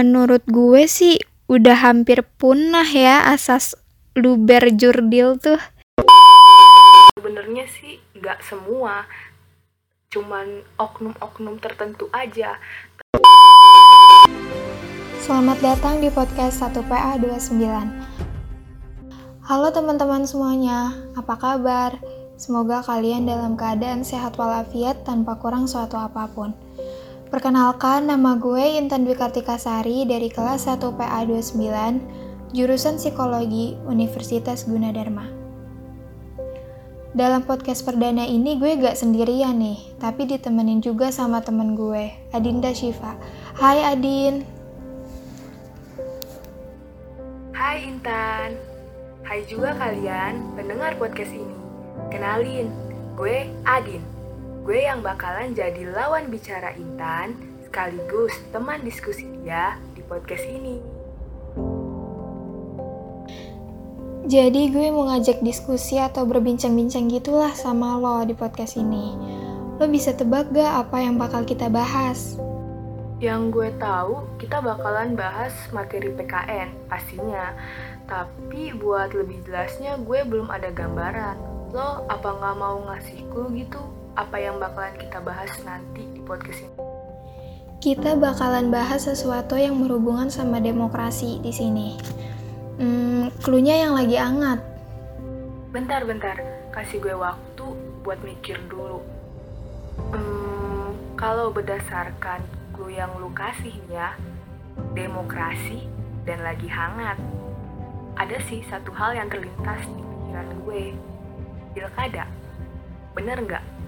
menurut gue sih udah hampir punah ya asas luber jurdil tuh. Sebenarnya sih nggak semua, cuman oknum-oknum tertentu aja. Selamat datang di podcast 1PA29. Halo teman-teman semuanya, apa kabar? Semoga kalian dalam keadaan sehat walafiat tanpa kurang suatu apa pun. Perkenalkan, nama gue Intan Dwi Kartika Sari dari kelas 1 PA29, jurusan Psikologi Universitas Gunadarma. Dalam podcast perdana ini gue gak sendirian nih, tapi ditemenin juga sama temen gue, Adinda Shiva. Hai Adin. Hai Intan. Hai juga kalian pendengar podcast ini. Kenalin, gue Adin. Gue yang bakalan jadi lawan bicara Intan, sekaligus teman diskusi dia di podcast ini. Jadi gue mau ngajak diskusi atau berbincang-bincang gitulah sama lo di podcast ini. Lo bisa tebak gak apa yang bakal kita bahas? Yang gue tahu, kita bakalan bahas materi PKN, pastinya. Tapi buat lebih jelasnya, gue belum ada gambaran. Lo apa nggak mau ngasih clue gitu? Apa yang bakalan kita bahas nanti di podcast ini. Kita bakalan bahas sesuatu yang berhubungan sama demokrasi di sini. Hmm, klunya yang lagi hangat. Bentar, bentar. Kasih gue waktu buat mikir dulu. Hmm, kalau berdasarkan clue yang lu kasih ya, demokrasi dan lagi hangat. Ada sih satu hal yang terlintas di pikiran gue. Pilkada. Bener nggak?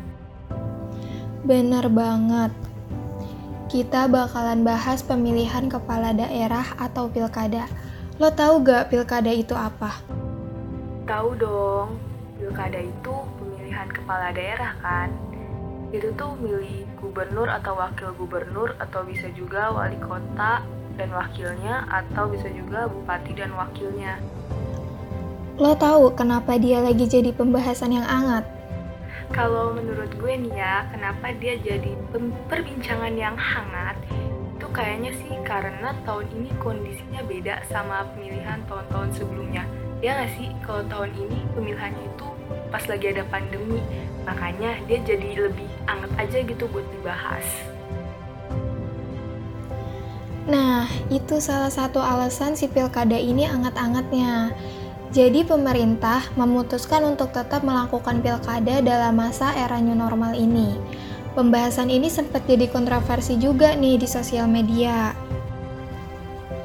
Bener banget. Kita bakalan bahas pemilihan kepala daerah atau pilkada. Lo tahu gak pilkada itu apa? Tahu dong. Pilkada itu pemilihan kepala daerah kan? Itu tuh milih gubernur atau wakil gubernur atau bisa juga wali kota dan wakilnya atau bisa juga bupati dan wakilnya. Lo tahu kenapa dia lagi jadi pembahasan yang hangat? Kalau menurut gue nih ya kenapa dia jadi perbincangan yang hangat itu kayaknya sih karena tahun ini kondisinya beda sama pemilihan tahun-tahun sebelumnya. Ya nggak sih? Kalau tahun ini pemilihannya itu pas lagi ada pandemi makanya dia jadi lebih hangat aja gitu buat dibahas. Nah, itu salah satu alasan si pilkada ini hangat-hangatnya. Jadi pemerintah memutuskan untuk tetap melakukan pilkada dalam masa era new normal ini. Pembahasan ini sempat jadi kontroversi juga nih di sosial media.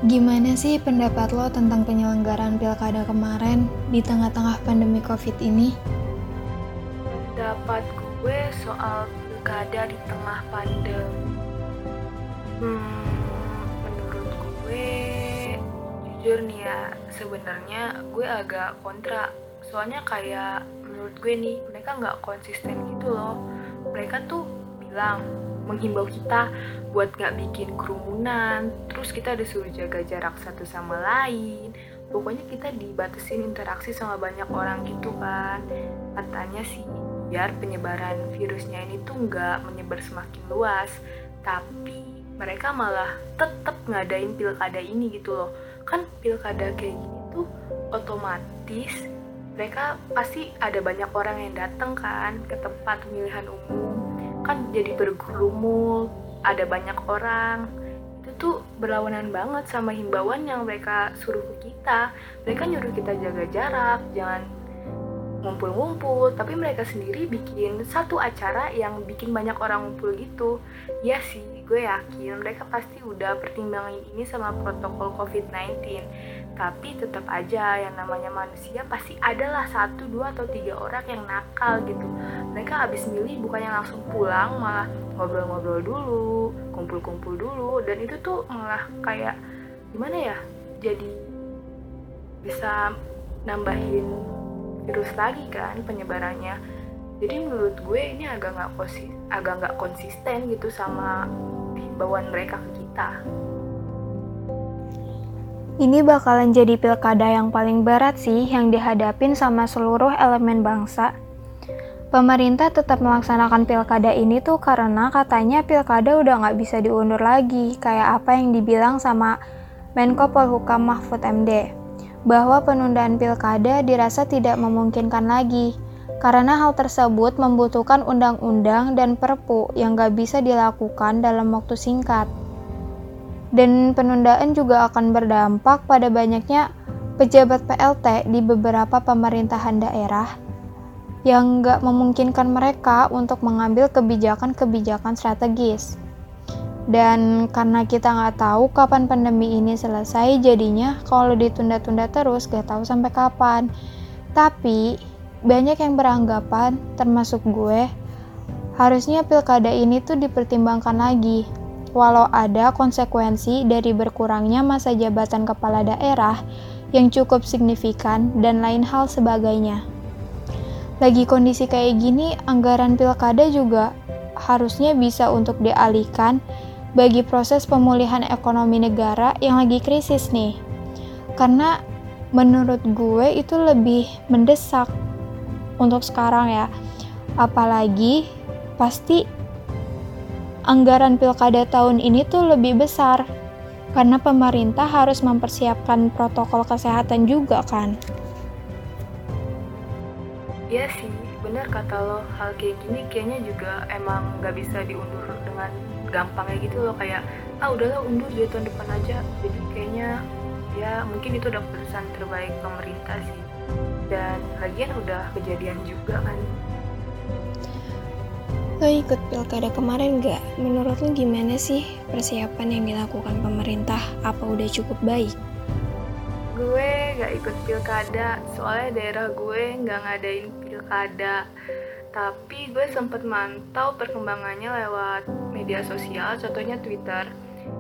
Gimana sih pendapat lo tentang penyelenggaraan pilkada kemarin di tengah-tengah pandemi COVID ini? Pendapat gue soal pilkada di tengah pandemi. Hmm, menurut gue jujur nih ya sebenarnya gue agak kontra. Soalnya kayak menurut gue nih mereka nggak konsisten gitu loh. Mereka tuh bilang menghimbau kita buat nggak bikin kerumunan. Terus kita disuruh jaga jarak satu sama lain. Pokoknya kita dibatasin interaksi sama banyak orang gitu kan. Katanya sih biar penyebaran virusnya ini tuh nggak menyebar semakin luas. Tapi mereka malah tetap ngadain pilkada ini gitu loh kan pilkada kayak gini tuh otomatis mereka pasti ada banyak orang yang datang kan ke tempat pemilihan umum. Kan jadi bergurumul ada banyak orang. Itu tuh berlawanan banget sama himbauan yang mereka suruh ke kita. Mereka nyuruh kita jaga jarak jangan ngumpul-ngumpul. Tapi mereka sendiri bikin satu acara yang bikin banyak orang ngumpul gitu. Ya sih gue yakin mereka pasti udah pertimbangin ini sama protokol COVID-19 tapi tetap aja yang namanya manusia pasti adalah satu dua atau tiga orang yang nakal gitu. Mereka habis milih bukannya langsung pulang malah ngobrol-ngobrol dulu kumpul-kumpul dulu. Dan itu tuh malah kayak gimana ya jadi bisa nambahin virus lagi kan penyebarannya. Jadi menurut gue ini agak nggak agak nggak konsisten gitu sama himbauan mereka ke kita. Ini bakalan jadi pilkada yang paling berat sih yang dihadapin sama seluruh elemen bangsa. pemerintah tetap melaksanakan pilkada ini tuh karena katanya pilkada udah nggak bisa diundur lagi, kayak apa yang dibilang sama Menko Polhukam Mahfud MD, bahwa penundaan pilkada dirasa tidak memungkinkan lagi, karena hal tersebut membutuhkan undang-undang dan perpu yang nggak bisa dilakukan dalam waktu singkat. Dan penundaan juga akan berdampak pada banyaknya pejabat PLT di beberapa pemerintahan daerah yang nggak memungkinkan mereka untuk mengambil kebijakan-kebijakan strategis. Dan karena kita nggak tahu kapan pandemi ini selesai, jadinya kalau ditunda-tunda terus gak tahu sampai kapan. Tapi banyak yang beranggapan, termasuk gue, harusnya pilkada ini tuh dipertimbangkan lagi. Walau ada konsekuensi dari berkurangnya masa jabatan kepala daerah yang cukup signifikan dan lain hal sebagainya lagi kondisi kayak gini, anggaran pilkada juga harusnya bisa untuk dialihkan bagi proses pemulihan ekonomi negara yang lagi krisis nih. Karena menurut gue itu lebih mendesak untuk sekarang ya. Apalagi pasti anggaran pilkada tahun ini tuh lebih besar. Karena pemerintah harus mempersiapkan protokol kesehatan juga kan. Iya sih, bener kata lo, hal kayak gini kayaknya juga emang gak bisa diundur dengan gampangnya gitu loh. Kayak ah udahlah undur jadi tahun depan aja. Jadi kayaknya ya mungkin itu udah keputusan terbaik pemerintah sih dan lagian udah kejadian juga kan Lo ikut pilkada kemarin gak? Menurut lo gimana sih persiapan yang dilakukan pemerintah? Apa udah cukup baik? gue gak ikut pilkada soalnya daerah gue gak ngadain pilkada tapi gue sempet mantau perkembangannya lewat media sosial contohnya Twitter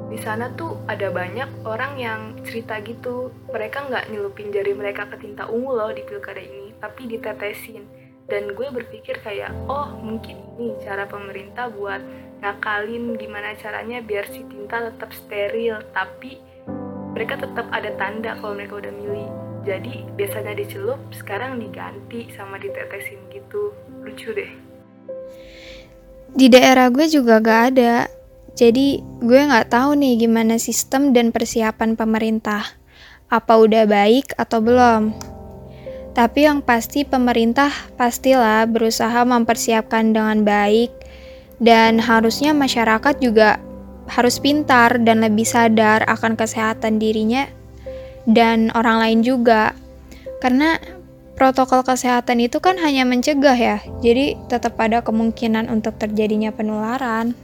di sana tuh ada banyak orang yang cerita gitu. Mereka nggak nyelupin jari mereka ke tinta ungu loh di pilkada ini tapi ditetesin. Dan gue berpikir kayak oh mungkin ini cara pemerintah buat ngakalin gimana caranya biar si tinta tetap steril. Tapi mereka tetap ada tanda kalau mereka udah milih. Jadi biasanya dicelup sekarang diganti sama ditetesin gitu. Lucu deh. Di daerah gue juga gak ada jadi gue nggak tahu nih gimana sistem dan persiapan pemerintah apa udah baik atau belum tapi yang pasti pemerintah pastilah berusaha mempersiapkan dengan baik dan harusnya masyarakat juga harus pintar dan lebih sadar akan kesehatan dirinya dan orang lain juga. Karena protokol kesehatan itu kan hanya mencegah ya, jadi tetap ada kemungkinan untuk terjadinya penularan.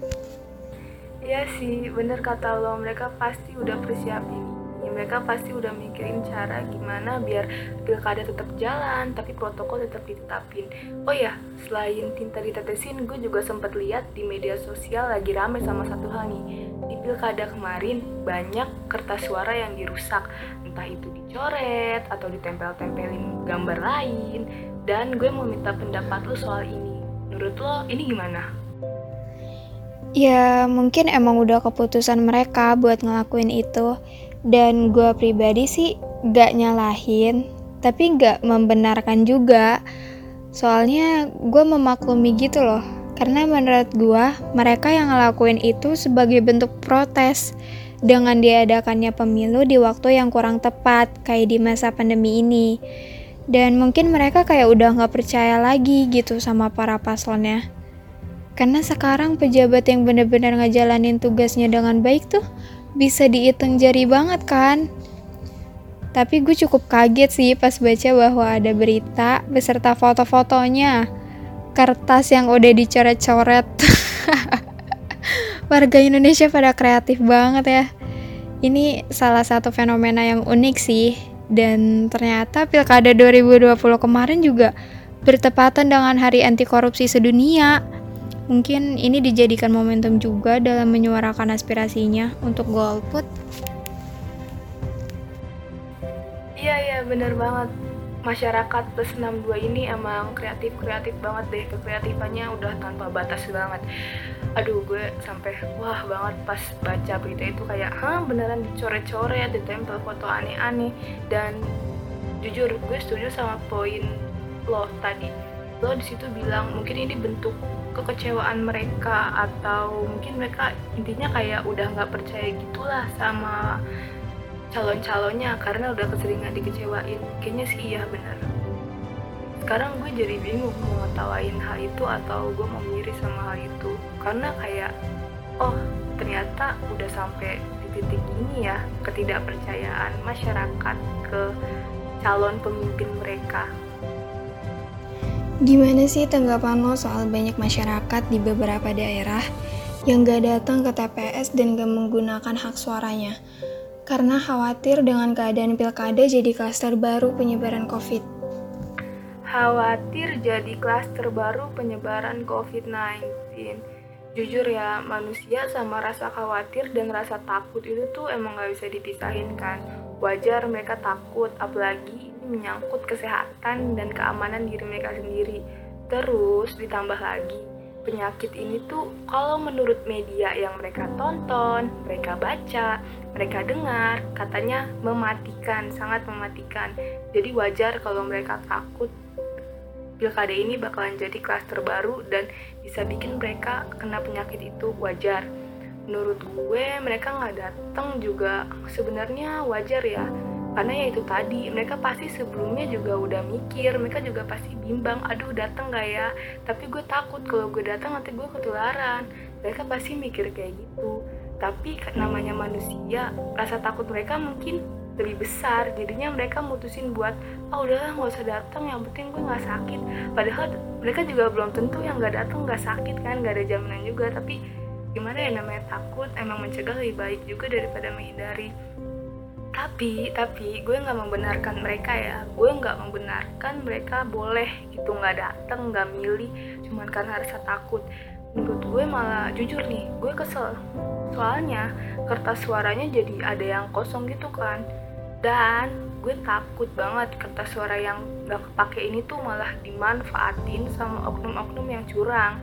Iya sih, bener kata lo, mereka pasti udah persiapin. Ya mereka pasti udah mikirin cara gimana biar pilkada tetap jalan tapi protokol tetap ditetapin. Oh ya selain tinta ditetesin gue juga sempat lihat di media sosial lagi rame sama satu hal nih. Di pilkada kemarin banyak kertas suara yang dirusak. Entah itu dicoret atau ditempel-tempelin gambar lain. Dan gue mau minta pendapat lo soal ini. Menurut lo ini gimana? Ya mungkin emang udah keputusan mereka buat ngelakuin itu dan gue pribadi sih gak nyalahin, tapi gak membenarkan juga. Soalnya gue memaklumi gitu loh. Karena menurut gue, mereka yang ngelakuin itu sebagai bentuk protes dengan diadakannya pemilu di waktu yang kurang tepat, kayak di masa pandemi ini. Dan mungkin mereka kayak udah gak percaya lagi gitu sama para paslonnya. Karena sekarang pejabat yang benar-benar ngejalanin tugasnya dengan baik tuh bisa dihitung jari banget kan? Tapi gue cukup kaget sih pas baca bahwa ada berita beserta foto-fotonya. Kertas yang udah dicoret-coret. Warga Indonesia pada kreatif banget ya. Ini salah satu fenomena yang unik sih. Dan ternyata Pilkada 2020 kemarin juga bertepatan dengan Hari Anti Korupsi Sedunia. Mungkin ini dijadikan momentum juga dalam menyuarakan aspirasinya untuk golput. Iya iya bener banget. Masyarakat plus 62 ini emang kreatif-kreatif banget deh Kekreatifannya udah tanpa batas banget Aduh gue sampai wah banget pas baca berita itu kayak Hah beneran dicoret-coret, ditempel foto aneh-aneh Dan jujur gue setuju sama poin lo tadi lo di situ bilang mungkin ini bentuk kekecewaan mereka atau mungkin mereka intinya kayak udah nggak percaya gitulah sama calon-calonnya karena udah keseringan dikecewain. Kayaknya sih iya bener sekarang gue jadi bingung mau ngetawain hal itu atau gue mau miris sama hal itu. Karena kayak oh ternyata udah sampai di titik ini ya ketidakpercayaan masyarakat ke calon pemimpin mereka Gimana sih tanggapan lo soal banyak masyarakat di beberapa daerah yang gak datang ke TPS dan gak menggunakan hak suaranya? Karena khawatir dengan keadaan pilkada jadi klaster baru penyebaran COVID. Khawatir jadi klaster baru penyebaran COVID-19. Jujur ya, manusia sama rasa khawatir dan rasa takut itu tuh emang gak bisa dipisahin kan. Wajar mereka takut, apalagi menyangkut kesehatan dan keamanan diri mereka sendiri. Terus ditambah lagi, penyakit ini tuh kalau menurut media yang mereka tonton, mereka baca, mereka dengar, katanya mematikan, sangat mematikan. Jadi wajar kalau mereka takut pilkada ini bakalan jadi klaster baru dan bisa bikin mereka kena penyakit itu wajar. Menurut gue mereka nggak datang juga sebenarnya wajar ya karena ya itu tadi mereka pasti sebelumnya juga udah mikir mereka juga pasti bimbang aduh datang gak ya? Tapi gue takut kalau gue datang nanti gue ketularan. Mereka pasti mikir kayak gitu. Tapi namanya manusia rasa takut mereka mungkin lebih besar. Jadinya mereka mutusin buat oh udahlah nggak usah datang yang penting gue nggak sakit. Padahal mereka juga belum tentu yang nggak datang nggak sakit kan nggak ada jaminan juga. Tapi gimana ya namanya takut emang mencegah lebih baik juga daripada menghindari tapi tapi gue nggak membenarkan mereka ya. Gue nggak membenarkan mereka boleh itu nggak datang nggak milih cuman karena rasa takut. Menurut gue malah jujur nih gue kesel. Soalnya kertas suaranya jadi ada yang kosong gitu kan. Dan gue takut banget kertas suara yang gak kepake ini tuh malah dimanfaatin sama oknum-oknum yang curang.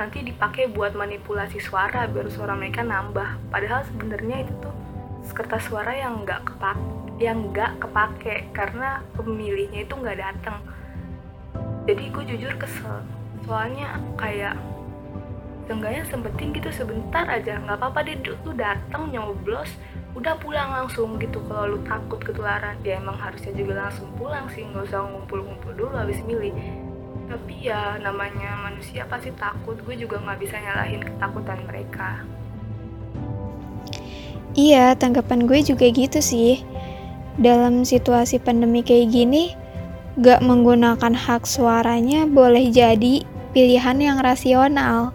Nanti dipakai buat manipulasi suara biar suara mereka nambah. Padahal sebenarnya itu tuh kertas suara yang nggak kepak yang nggak kepake karena pemilihnya itu nggak datang jadi gue jujur kesel. Soalnya kayak seenggaknya sempetin gitu sebentar aja nggak apa-apa deh lu datang nyoblos udah pulang langsung gitu. Kalau lu takut ketularan dia ya, emang harusnya juga langsung pulang sih nggak usah ngumpul-ngumpul dulu habis milih. Tapi ya namanya manusia pasti takut gue juga nggak bisa nyalahin ketakutan mereka Iya, tanggapan gue juga gitu sih. Dalam situasi pandemi kayak gini, gak menggunakan hak suaranya boleh jadi pilihan yang rasional.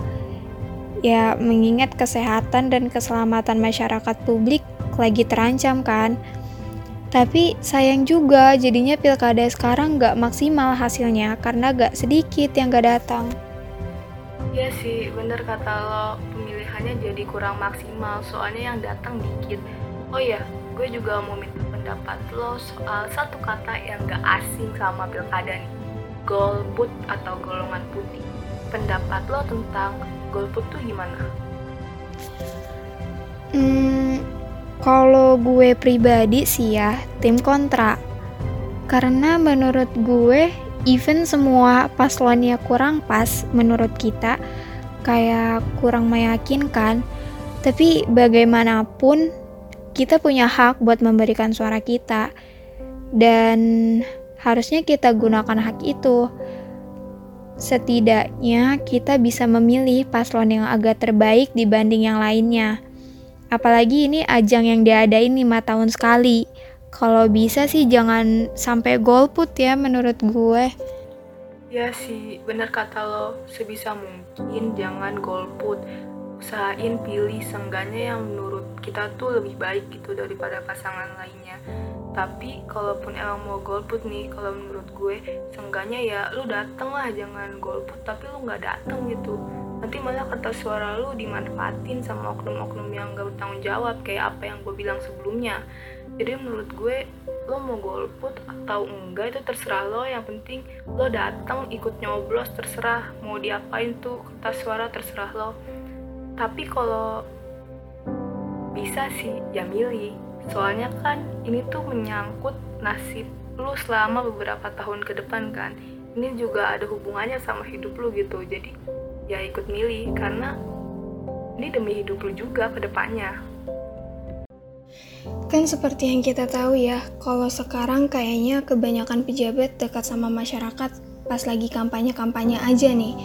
Ya, mengingat kesehatan dan keselamatan masyarakat publik lagi terancam kan. Tapi sayang juga jadinya pilkada sekarang gak maksimal hasilnya karena gak sedikit yang gak datang. Iya sih, bener kata lo, pemilihannya jadi kurang maksimal soalnya yang datang dikit. Oh iya, gue juga mau minta pendapat lo soal satu kata yang gak asing sama pilkada nih, golput atau golongan putih. Pendapat lo tentang golput tuh gimana? Hmm, kalau gue pribadi sih ya, tim kontra. Karena menurut gue even semua paslonnya kurang pas menurut kita kayak kurang meyakinkan tapi bagaimanapun kita punya hak buat memberikan suara kita. Dan harusnya kita gunakan hak itu. Setidaknya kita bisa memilih paslon yang agak terbaik dibanding yang lainnya. Apalagi ini ajang yang diadain 5 tahun sekali. Kalau bisa sih jangan sampai golput ya menurut gue. Ya sih, bener kata lo, sebisa mungkin jangan golput. Usahain pilih sengganya yang menurut kita tuh lebih baik gitu daripada pasangan lainnya. Tapi kalaupun emang mau golput nih, kalau menurut gue sengganya ya lu dateng lah jangan golput tapi lu nggak dateng gitu. Nanti malah kertas suara lu dimanfaatin sama oknum-oknum yang gak bertanggung jawab kayak apa yang gue bilang sebelumnya jadi menurut gue lo mau golput atau enggak itu terserah lo. Yang penting lo datang ikut nyoblos terserah mau diapain tuh kertas suara terserah lo. Tapi kalau bisa sih ya milih. Soalnya kan ini tuh menyangkut nasib lo selama beberapa tahun ke depan kan. Ini juga ada hubungannya sama hidup lu gitu. Jadi ya ikut milih karena ini demi hidup lu juga ke depannya Kan seperti yang kita tahu ya, kalau sekarang kayaknya kebanyakan pejabat dekat sama masyarakat pas lagi kampanye-kampanye aja nih.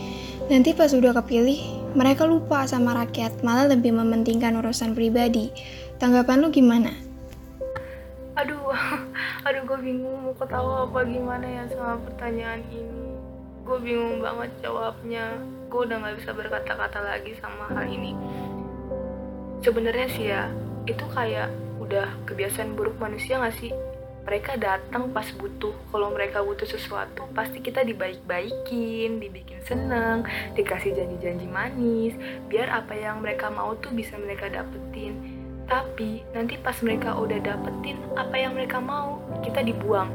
Nanti pas udah kepilih, mereka lupa sama rakyat, malah lebih mementingkan urusan pribadi. Tanggapan lu gimana? Aduh, aduh gue bingung mau ketawa apa gimana ya sama pertanyaan ini. Gue bingung banget jawabnya. Gue udah gak bisa berkata-kata lagi sama hal ini. Sebenarnya sih ya, itu kayak udah kebiasaan buruk manusia gak sih? Mereka datang pas butuh. Kalau mereka butuh sesuatu, pasti kita dibaik-baikin, dibikin seneng, dikasih janji-janji manis, biar apa yang mereka mau tuh bisa mereka dapetin. Tapi nanti pas mereka udah dapetin apa yang mereka mau, kita dibuang.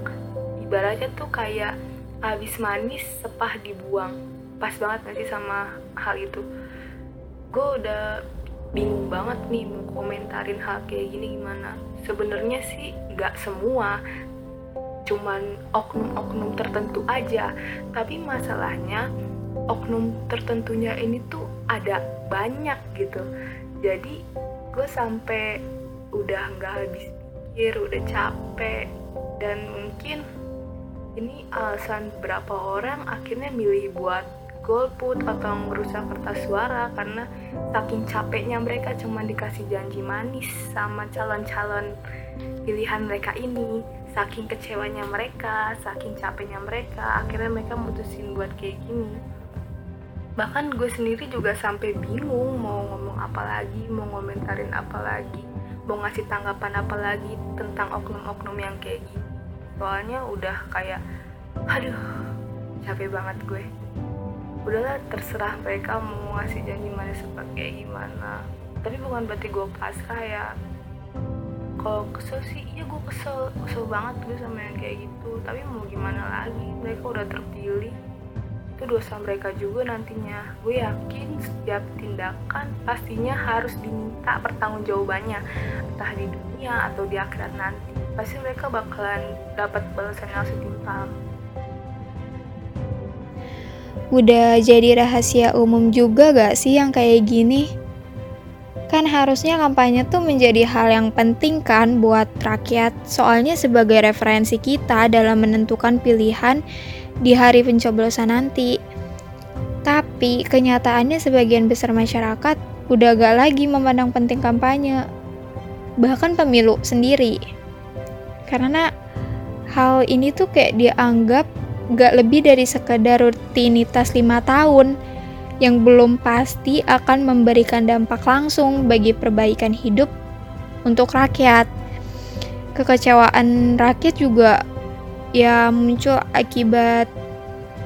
Ibaratnya tuh kayak habis manis, sepah dibuang. Pas banget sih sama hal itu? Gue udah bingung banget nih mau komentarin hal kayak gini gimana. Sebenarnya sih nggak semua cuman oknum-oknum tertentu aja. Tapi masalahnya oknum tertentunya ini tuh ada banyak gitu. Jadi gue sampai udah nggak habis pikir udah capek dan mungkin ini alasan berapa orang akhirnya milih buat golput atau merusak kertas suara karena saking capeknya mereka cuma dikasih janji manis sama calon-calon pilihan mereka ini. Saking kecewanya mereka saking capeknya mereka akhirnya mereka mutusin buat kayak gini. Bahkan gue sendiri juga sampai bingung mau ngomong apa lagi mau ngomentarin apa lagi mau ngasih tanggapan apa lagi tentang oknum-oknum yang kayak gini. Soalnya udah kayak aduh capek banget gue udahlah terserah mereka mau ngasih janji manis seperti gimana. Tapi bukan berarti gue pasrah ya. Kalau kesel sih iya gue kesel. Kesel banget gue sama yang kayak gitu. Tapi mau gimana lagi? Mereka udah terpilih. Itu dosa mereka juga nantinya. Gue yakin setiap tindakan pastinya harus diminta pertanggungjawabannya. Entah di dunia atau di akhirat nanti. Pasti mereka bakalan dapat balasan yang setimpal Udah jadi rahasia umum juga gak sih yang kayak gini? Kan harusnya kampanye tuh menjadi hal yang penting kan buat rakyat, soalnya sebagai referensi kita dalam menentukan pilihan di hari pencoblosan nanti. Tapi kenyataannya sebagian besar masyarakat udah gak lagi memandang penting kampanye, bahkan pemilu sendiri. Karena hal ini tuh kayak dianggap gak lebih dari sekedar rutinitas lima tahun yang belum pasti akan memberikan dampak langsung bagi perbaikan hidup untuk rakyat. Kekecewaan rakyat juga ya muncul akibat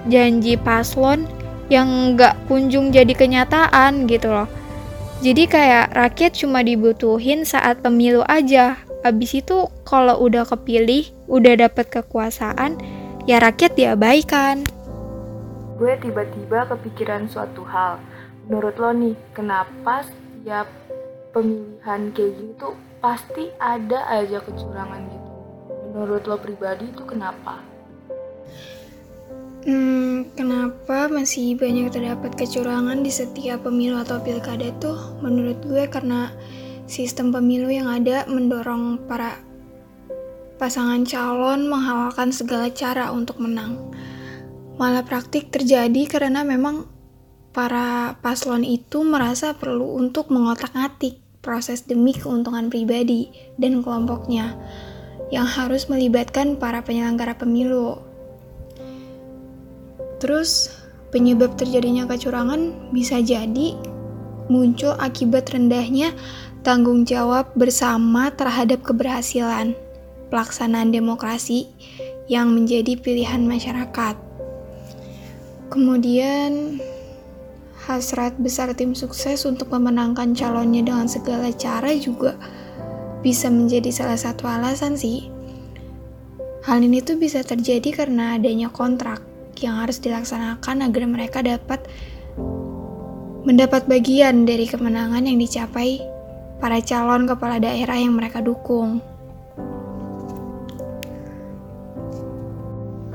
janji paslon yang gak kunjung jadi kenyataan gitu loh. Jadi kayak rakyat cuma dibutuhin saat pemilu aja. Abis itu kalau udah kepilih, udah dapet kekuasaan, ya rakyat diabaikan. Gue tiba-tiba kepikiran suatu hal. Menurut lo nih, kenapa setiap pemilihan kayak gitu pasti ada aja kecurangan gitu? Menurut lo pribadi itu kenapa? Hmm, kenapa masih banyak terdapat kecurangan di setiap pemilu atau pilkada tuh? Menurut gue karena sistem pemilu yang ada mendorong para pasangan calon menghalalkan segala cara untuk menang. Malah praktik terjadi karena memang para paslon itu merasa perlu untuk mengotak-atik proses demi keuntungan pribadi dan kelompoknya yang harus melibatkan para penyelenggara pemilu. Terus, penyebab terjadinya kecurangan bisa jadi muncul akibat rendahnya tanggung jawab bersama terhadap keberhasilan pelaksanaan demokrasi yang menjadi pilihan masyarakat. Kemudian, hasrat besar tim sukses untuk memenangkan calonnya dengan segala cara juga bisa menjadi salah satu alasan sih. Hal ini tuh bisa terjadi karena adanya kontrak yang harus dilaksanakan agar mereka dapat mendapat bagian dari kemenangan yang dicapai para calon kepala daerah yang mereka dukung.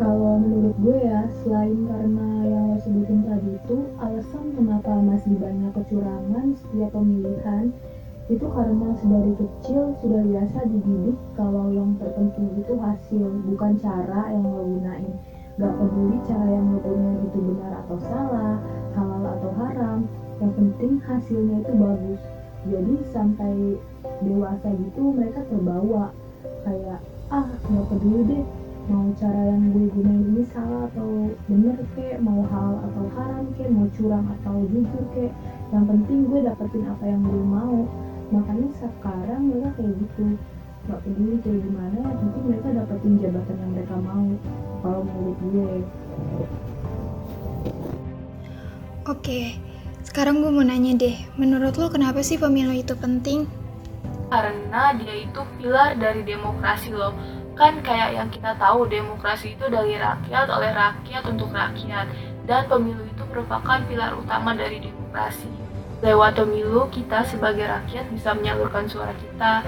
Kalau menurut gue ya, selain karena yang lo sebutin tadi itu, alasan kenapa masih banyak kecurangan setiap pemilihan itu karena sedari kecil sudah biasa dididik kalau yang terpenting itu hasil, bukan cara yang lo gunain. Gak peduli cara yang lo gunain itu benar atau salah, halal atau haram, yang penting hasilnya itu bagus. Jadi sampai dewasa gitu mereka terbawa kayak ah nggak peduli deh mau cara yang gue gunain ini salah atau bener kek mau hal atau haram kek mau curang atau jujur kek yang penting gue dapetin apa yang gue mau makanya sekarang mereka kayak gitu nggak peduli kayak gimana yang penting mereka dapetin jabatan yang mereka mau kalau menurut gue Oke, sekarang gue mau nanya deh, menurut lo kenapa sih pemilu itu penting? Karena dia itu pilar dari demokrasi loh. Kan kayak yang kita tahu demokrasi itu dari rakyat oleh rakyat untuk rakyat. Dan pemilu itu merupakan pilar utama dari demokrasi. Lewat pemilu kita sebagai rakyat bisa menyalurkan suara kita.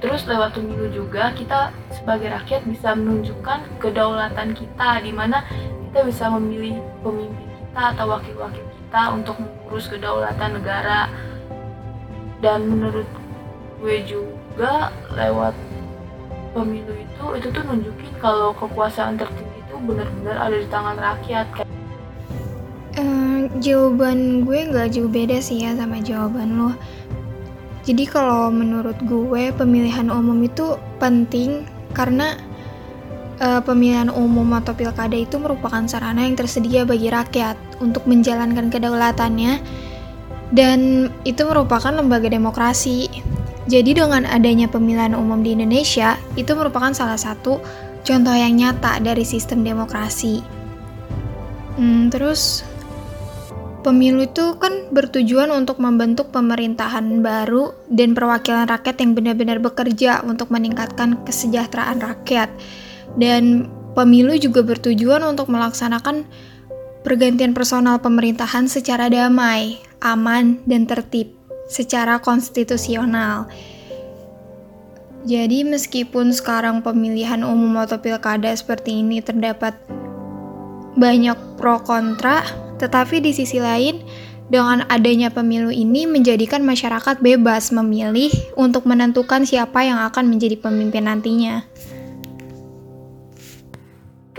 Terus lewat pemilu juga kita sebagai rakyat bisa menunjukkan kedaulatan kita di mana kita bisa memilih pemimpin kita atau wakil-wakil kita untuk mengurus kedaulatan negara. Dan menurut gue juga lewat pemilu itu itu tuh nunjukin kalau kekuasaan tertinggi itu benar-benar ada di tangan rakyat Eh, jawaban gue nggak jauh beda sih ya sama jawaban lo. Jadi kalau menurut gue pemilihan umum itu penting karena eh, pemilihan umum atau pilkada itu merupakan sarana yang tersedia bagi rakyat untuk menjalankan kedaulatannya dan itu merupakan lembaga demokrasi. Jadi dengan adanya pemilihan umum di Indonesia itu merupakan salah satu contoh yang nyata dari sistem demokrasi. Hmm, terus Pemilu itu kan bertujuan untuk membentuk pemerintahan baru dan perwakilan rakyat yang benar-benar bekerja untuk meningkatkan kesejahteraan rakyat. Dan pemilu juga bertujuan untuk melaksanakan pergantian personal pemerintahan secara damai, aman, dan tertib secara konstitusional. Jadi meskipun sekarang pemilihan umum atau pilkada seperti ini terdapat banyak pro kontra, tetapi di sisi lain, dengan adanya pemilu ini menjadikan masyarakat bebas memilih untuk menentukan siapa yang akan menjadi pemimpin nantinya.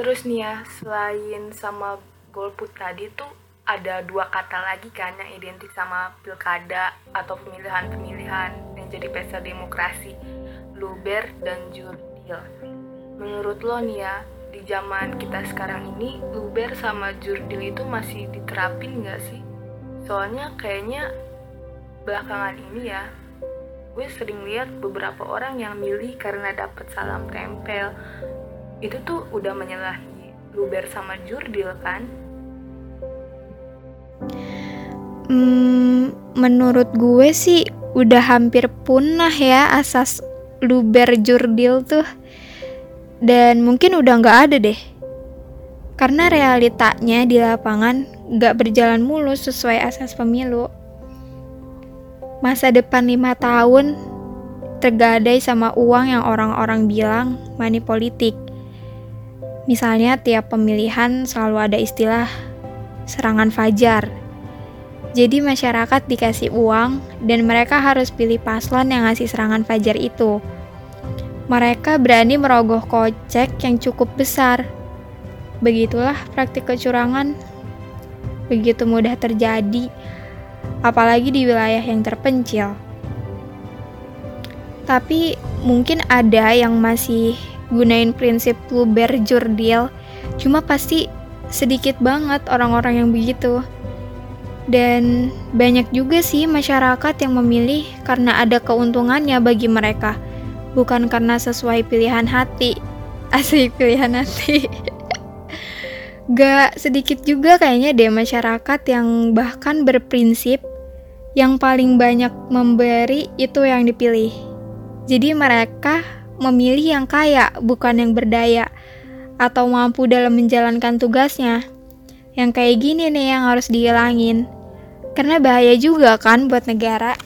terus nih ya selain sama golput tadi tuh ada dua kata lagi kan yang identik sama pilkada atau pemilihan-pemilihan yang jadi pesta demokrasi luber dan jurdil. Menurut lo nih ya di zaman kita sekarang ini luber sama jurdil itu masih diterapin nggak sih? Soalnya kayaknya belakangan ini ya gue sering lihat beberapa orang yang milih karena dapat salam tempel. Itu tuh udah menyalahi luber sama jurdil kan Hmm, menurut gue sih udah hampir punah ya asas luber jurdil tuh. Dan mungkin udah nggak ada deh. Karena realitanya di lapangan nggak berjalan mulus sesuai asas pemilu. Masa depan lima tahun tergadai sama uang yang orang-orang bilang money politik. Misalnya tiap pemilihan selalu ada istilah serangan fajar. Jadi masyarakat dikasih uang dan mereka harus pilih paslon yang ngasih serangan fajar itu. Mereka berani merogoh kocek yang cukup besar. Begitulah praktik kecurangan. Begitu mudah terjadi, apalagi di wilayah yang terpencil. Tapi mungkin ada yang masih gunain prinsip luber jurdil, cuma pasti sedikit banget orang-orang yang begitu. Dan banyak juga sih masyarakat yang memilih karena ada keuntungannya bagi mereka, bukan karena sesuai pilihan hati. Asik pilihan hati. Gak sedikit juga kayaknya deh masyarakat yang bahkan berprinsip yang paling banyak memberi itu yang dipilih. Jadi mereka memilih yang kaya, bukan yang berdaya, atau mampu dalam menjalankan tugasnya. Yang kayak gini nih yang harus dihilangin. Karena bahaya juga kan buat negara.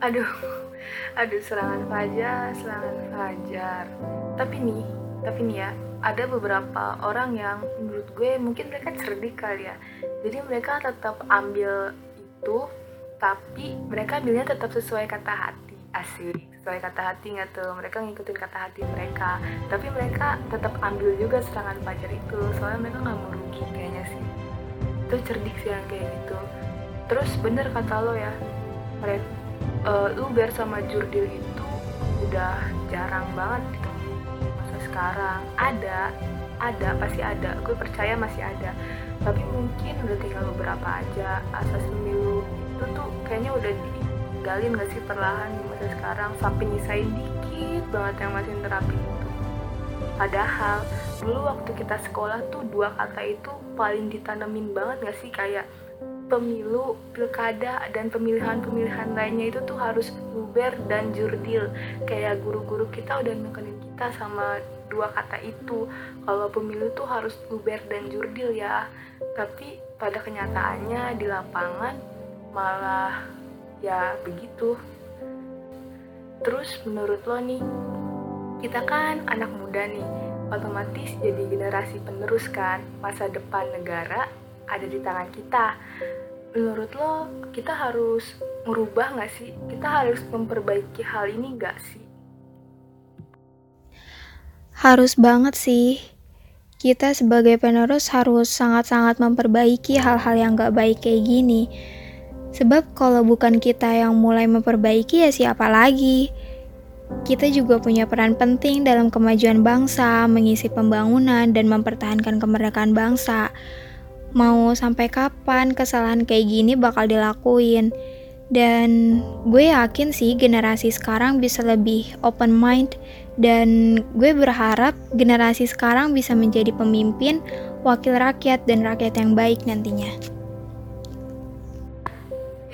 aduh aduh serangan fajar serangan fajar tapi nih tapi nih ya ada beberapa orang yang menurut gue mungkin mereka cerdik kali ya jadi mereka tetap ambil itu tapi mereka ambilnya tetap sesuai kata hati asik sesuai kata hati nggak tuh. Mereka ngikutin kata hati mereka. Tapi mereka tetap ambil juga serangan pacar itu. Soalnya mereka nggak mau rugi kayaknya sih. Itu cerdik sih yang kayak gitu. Terus bener kata lo ya. Mereka uh, Uber sama Jurdil itu udah jarang banget ditemui masa sekarang. Ada ada pasti ada. Gue percaya masih ada. Tapi mungkin udah tinggal beberapa aja. Asas pemilu itu tuh kayaknya udah ditinggalin gak sih perlahan di masa sekarang sampai nyisain dikit banget yang masih nerapin itu padahal dulu waktu kita sekolah tuh dua kata itu paling ditanemin banget gak sih kayak pemilu, pilkada, dan pemilihan-pemilihan lainnya itu tuh harus luber dan jurdil. Kayak guru-guru kita udah nekenin kita sama dua kata itu. Kalau pemilu tuh harus luber dan jurdil ya. Tapi pada kenyataannya di lapangan malah ya begitu. Terus menurut lo nih, kita kan anak muda nih, otomatis jadi generasi penerus kan masa depan negara ada di tangan kita menurut lo kita harus merubah nggak sih kita harus memperbaiki hal ini nggak sih harus banget sih kita sebagai penerus harus sangat-sangat memperbaiki hal-hal yang gak baik kayak gini. Sebab kalau bukan kita yang mulai memperbaiki ya siapa lagi? Kita juga punya peran penting dalam kemajuan bangsa, mengisi pembangunan, dan mempertahankan kemerdekaan bangsa mau sampai kapan kesalahan kayak gini bakal dilakuin. Dan gue yakin sih generasi sekarang bisa lebih open mind dan gue berharap generasi sekarang bisa menjadi pemimpin, wakil rakyat dan rakyat yang baik nantinya.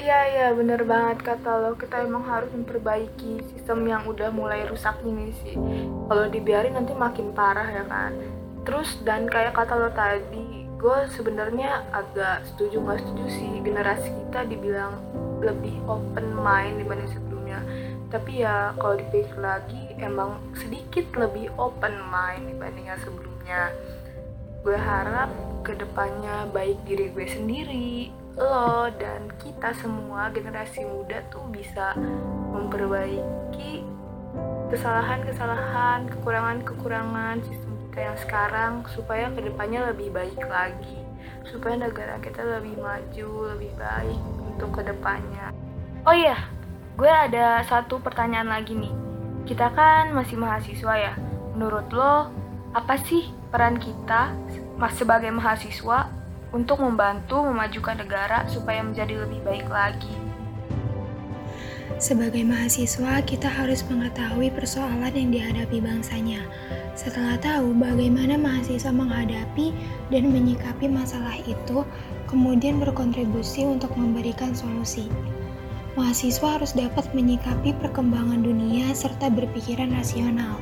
Iya iya bener banget kata lo kita emang harus memperbaiki sistem yang udah mulai rusak ini sih. Kalau dibiarin nanti makin parah ya kan. Terus dan kayak kata lo tadi gue sebenarnya agak setuju nggak setuju sih generasi kita dibilang lebih open mind dibanding sebelumnya tapi ya kalau dipikir lagi emang sedikit lebih open mind dibanding yang sebelumnya gue harap ke depannya baik diri gue sendiri lo dan kita semua generasi muda tuh bisa memperbaiki kesalahan-kesalahan kekurangan-kekurangan sistem kita yang sekarang supaya ke depannya lebih baik lagi. Supaya negara kita lebih maju lebih baik untuk ke depannya oh iya gue ada satu pertanyaan lagi nih. Kita kan masih mahasiswa ya. Menurut lo apa sih peran kita sebagai mahasiswa untuk membantu memajukan negara supaya menjadi lebih baik lagi sebagai mahasiswa, kita harus mengetahui persoalan yang dihadapi bangsanya. Setelah tahu bagaimana mahasiswa menghadapi dan menyikapi masalah itu, kemudian berkontribusi untuk memberikan solusi. Mahasiswa harus dapat menyikapi perkembangan dunia serta berpikiran rasional.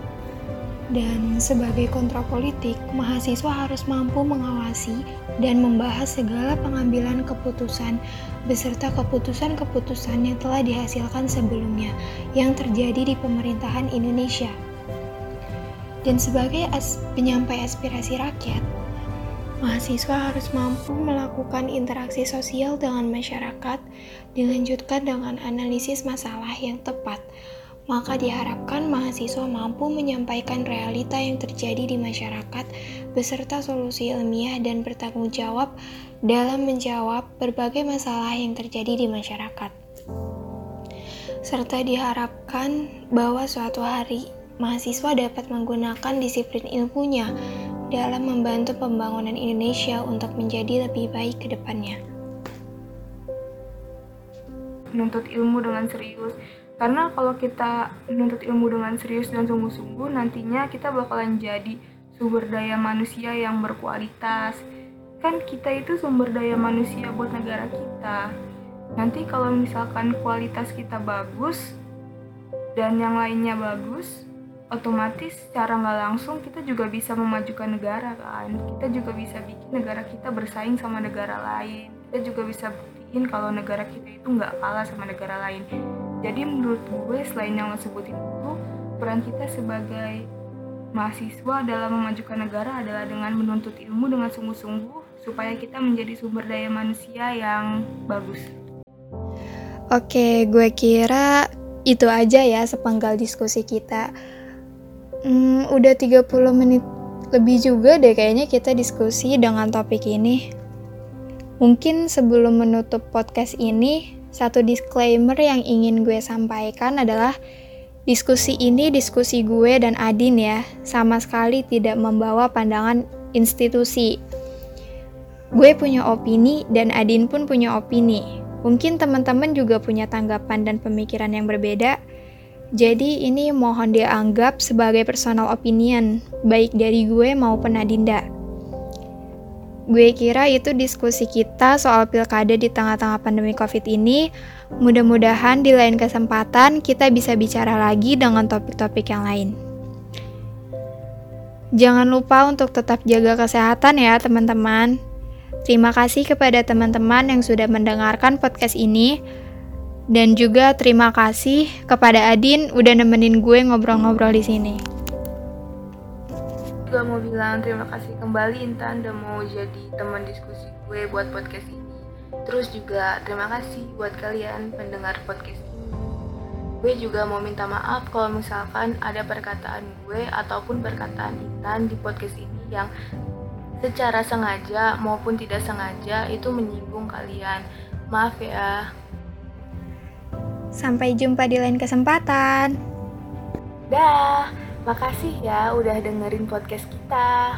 Dan sebagai kontrapolitik, mahasiswa harus mampu mengawasi dan membahas segala pengambilan keputusan beserta keputusan-keputusan yang telah dihasilkan sebelumnya yang terjadi di pemerintahan Indonesia. Dan sebagai as penyampai aspirasi rakyat, mahasiswa harus mampu melakukan interaksi sosial dengan masyarakat, dilanjutkan dengan analisis masalah yang tepat, maka diharapkan mahasiswa mampu menyampaikan realita yang terjadi di masyarakat beserta solusi ilmiah dan bertanggung jawab dalam menjawab berbagai masalah yang terjadi di masyarakat. Serta diharapkan bahwa suatu hari mahasiswa dapat menggunakan disiplin ilmunya dalam membantu pembangunan Indonesia untuk menjadi lebih baik ke depannya. Menuntut ilmu dengan serius karena kalau kita menuntut ilmu dengan serius dan sungguh-sungguh nantinya kita bakalan jadi sumber daya manusia yang berkualitas. Kan kita itu sumber daya manusia buat negara kita. Nanti kalau misalkan kualitas kita bagus dan yang lainnya bagus otomatis secara nggak langsung kita juga bisa memajukan negara kan? Kita juga bisa bikin negara kita bersaing sama negara lain. Kita juga bisa buktiin kalau negara kita itu nggak kalah sama negara lain jadi menurut gue selain yang lo sebutin itu peran kita sebagai mahasiswa dalam memajukan negara adalah dengan menuntut ilmu dengan sungguh-sungguh supaya kita menjadi sumber daya manusia yang bagus. Oke, gue kira itu aja ya sepenggal diskusi kita. Hmm, udah 30 menit lebih juga deh kayaknya kita diskusi dengan topik ini. Mungkin sebelum menutup podcast ini, satu disclaimer yang ingin gue sampaikan adalah Diskusi ini diskusi gue dan Adin ya, sama sekali tidak membawa pandangan institusi. Gue punya opini dan Adin pun punya opini. Mungkin teman-teman juga punya tanggapan dan pemikiran yang berbeda. Jadi ini mohon dianggap sebagai personal opinion, baik dari gue maupun Adinda. Gue kira itu diskusi kita soal pilkada di tengah-tengah pandemi COVID ini. Mudah-mudahan di lain kesempatan kita bisa bicara lagi dengan topik-topik yang lain. Jangan lupa untuk tetap jaga kesehatan ya, teman-teman. Terima kasih kepada teman-teman yang sudah mendengarkan podcast ini. Dan juga terima kasih kepada Adin udah nemenin gue ngobrol-ngobrol di sini juga mau bilang terima kasih kembali Intan udah mau jadi teman diskusi gue buat podcast ini. Terus juga terima kasih buat kalian pendengar podcast ini. Gue juga mau minta maaf kalau misalkan ada perkataan gue ataupun perkataan Intan di podcast ini yang secara sengaja maupun tidak sengaja itu menyinggung kalian. Maaf ya. Sampai jumpa di lain kesempatan. Dah. Makasih ya udah dengerin podcast kita.